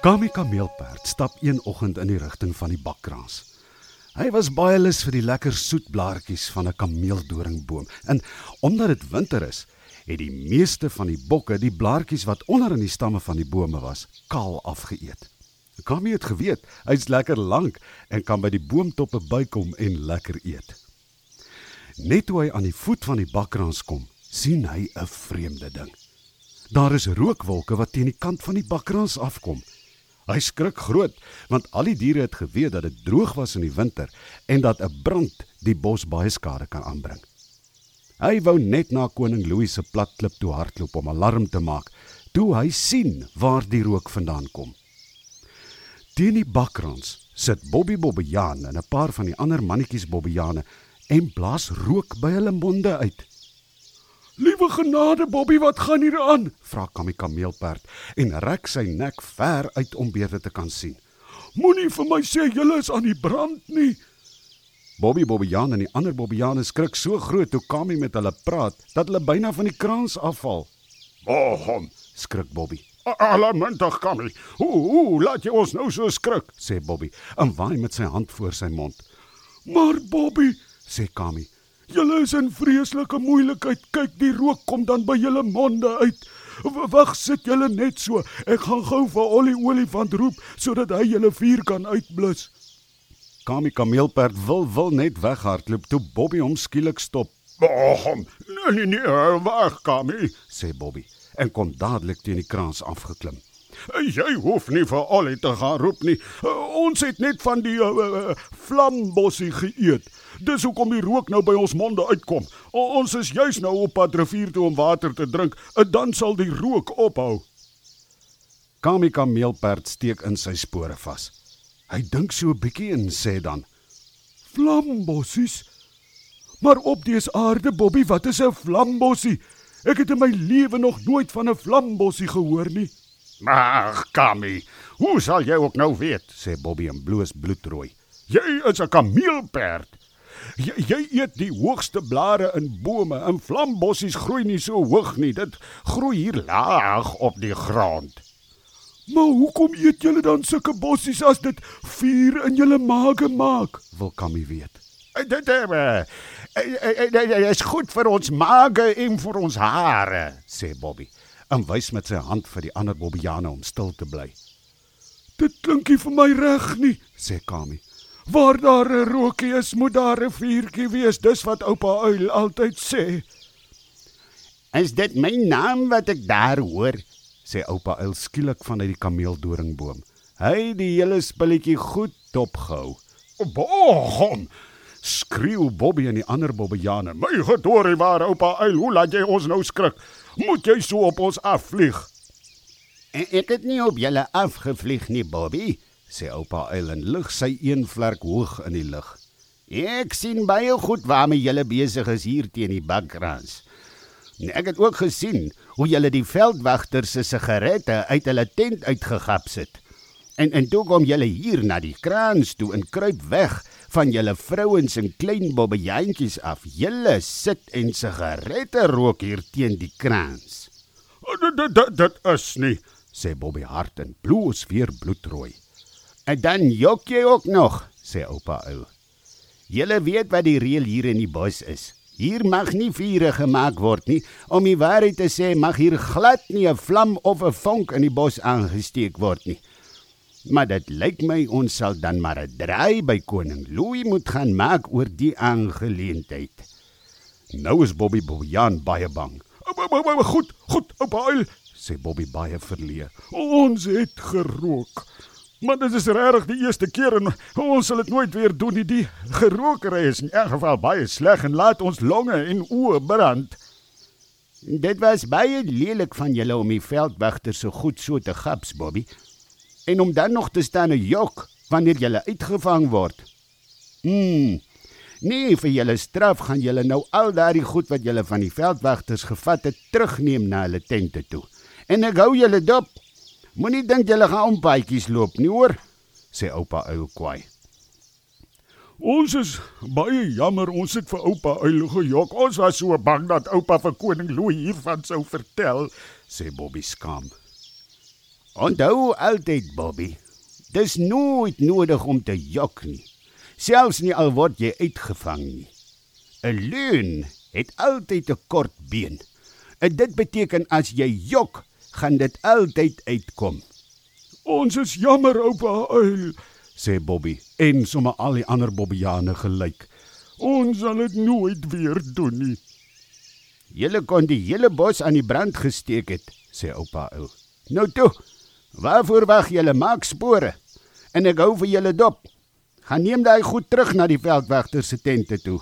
Kami kameelperd stap een oggend in die rigting van die bakkraans. Hy was baie lus vir die lekker soet blaartjies van 'n kameeldoringboom. En omdat dit winter is, het die meeste van die bokke die blaartjies wat onder in die stamme van die bome was, kaal afgeëet. Kami het geweet hy's lekker lank en kan by die boomtoppe bykom en lekker eet. Net toe hy aan die voet van die bakkraans kom, sien hy 'n vreemde ding. Daar is rookwolke wat teen die kant van die bakkraans afkom. Hy skrik groot want al die diere het geweet dat dit droog was in die winter en dat 'n brand die bos baie skade kan aanbring. Hy wou net na koning Louis se plat klip toe hardloop om alarm te maak, toe hy sien waar die rook vandaan kom. Teen die bakkraans sit Bobby Bobbejaan en 'n paar van die ander mannetjies Bobbejane en blaas rook by hulle monde uit. "Liewe genade Bobby, wat gaan hier aan?" vra Kammy Kameelperd en rek sy nek ver uit om beter te kan sien. "Moenie vir my sê julle is aan die brand nie." Bobby Bobbejaan en die ander Bobbejane skrik so groot toe Kammy met hulle praat dat hulle byna van die kraans afval. "Bohom," skrik Bobby. "Alamantig Kammy. Hoe hoe laat jy ons nou so skrik?" sê Bobby en waai met sy hand voor sy mond. "Maar Bobby," sê Kammy, "julle is in vreeslike moeilikheid. Kyk, die rook kom dan by julle monde uit." Wag, sit julle net so. Ek gaan gou vir Ollie olifant roep sodat hy julle vuur kan uitblus. Kami kameelperd wil wil net weghardloop toe Bobby hom skielik stop, "Bohom. Nee nee nee, wag Kammy. sê Bobby en kom dadelik teen die kraans afgeklim. Jy hoef nie vir Ollie te gaan roep nie. Uh, ons het net van die uh, uh, vlambossie geëet. Dis hoekom die rook nou by ons monde uitkom. O, ons is juis nou op pad rivier toe om water te drink, en dan sal die rook ophou. Kami kameelperd steek in sy spore vas. Hy dink so 'n bietjie en sê dan: "Flambossies? Maar op dese aarde, Bobby, wat is 'n flambossie? Ek het in my lewe nog nooit van 'n flambossie gehoor nie." Maar Kammy, hoe sal jy ook nou weet? sê Bobby en bloos bloedrooi. Jy is 'n kameelperd. Jy, jy eet die hoogste blare in bome en flambossies groei nie so hoog nie. Dit groei hier laag op die grond. Maar hoekom eet julle dan sulke bossies as dit vuur in julle maage maak? Wil Kammy weet. Dit uh, dit is goed vir ons maage en vir ons hare, sê Bobby en wys met sy hand vir die ander Bobbejane om stil te bly. Dit klink nie vir my reg nie, sê Kammy. Waar daar 'n rookie is, moet daar 'n vuurtjie wees, dis wat oupa uil altyd sê. Is dit my naam wat ek daar hoor? sê oupa uil skielik vanuit die kameeldoringboom. Hy die hele spulletjie goed dopgehou. Bohom! Skreeu Bobby en die ander Bobbejane. My gedorie waar oupa uil, hoe laat jy ons nou skrik? Moet jy so op ons afvlieg? Ek het nie op julle afgevlieg nie, Bobby, sê oupa uil en lig sy een vlerk hoog in die lug. Ek sien baie goed waarmee julle besig is hier teen die bakkrans. Ek het ook gesien hoe julle die veldwagters se sigarette uit hulle tent uitgegaps het. En en toe kom julle hier na die kraans toe en kruip weg van julle vrouens en klein bobbejantjies af. Julle sit en sigarette rook hier teen die kraans. Dit dit dit is nie, sê Bobby hard en bloos weer bloedrooi. En dan jok jy ook nog, sê oupa ou. Julle weet wat die reël hier in die bos is. Hier mag nie vure gemaak word nie. Om die waarheid te sê, mag hier glad nie 'n vlam of 'n vonk in die bos aangesteek word nie. Maar dit lyk my ons sal dan maar 'n draai by koning Louis moet gaan maak oor die aangeleentheid. Nou is Bobby Bojan baie bang. Goed, goed, oupa uil, sê Bobby baie verleë. Ons het gerook. Maar dit is regtig die eerste keer en ons sal dit nooit weer doen nie. Die gerookery is in elk geval baie sleg en laat ons longe en oë brand. Dit was baie lelik van julle om die veldwagter so goed so te gaps, Bobby. En om dan nog te staan en jok wanneer jy uitgevang word. Hm. Nee, vir julle straf gaan julle nou al daardie goed wat julle van die veldwagters gevat het terugneem na hulle tente toe. En ek hou julle dop. Moenie dink julle gaan om paadjies loop nie, hoor, sê oupa uil kwaai. Ons is baie jammer ons het vir oupa uil gejok. Ons was so bang dat oupa vir koning Louis hiervan sou vertel, sê Bobby skaam. Onthou altyd, Bobby. Dis nooit nodig om te jok nie. Selfs nie al word jy uitgevang nie. 'n Leuen het altyd 'n kort been. En dit beteken as jy jok, gaan dit altyd uitkom. Ons is jammer, oupa Uil, sê Bobby en sommer al die ander Bobbiane gelyk. Ons sal dit nooit weer doen nie. Julle kon die hele bos aan die brand gesteek het, sê oupa Uil. Nou toe. Waarvoor wag julle? Maak spore. En ek hou vir julle dop. Gaan neem daai goed terug na die veldwagter se tente toe.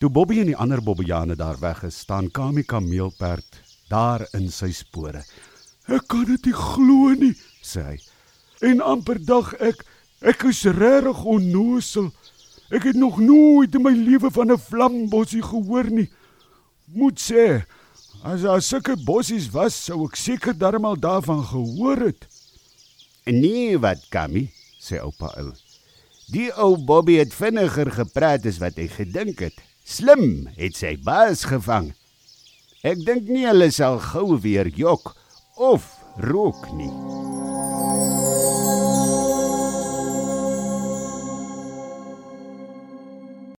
Toe Bobby en die ander Bobbiane daar weg is, staan Kami kameelperd daar in sy spore. Ek kan dit nie glo nie, sê hy. En amper dag ek ek is regtig onnosel. Ek het nog nooit in my lewe van 'n vlambossie gehoor nie. Moet sê, as daar sulke bossies was, sou ek seker darmal daarvan gehoor het. Nee, wat Kami, sê oupa Uil. Die ou Bobby het vinniger gepraat as wat hy gedink het. Slim het sy baas gevang. Ek dink nie hulle sal gou weer jok of rook nie.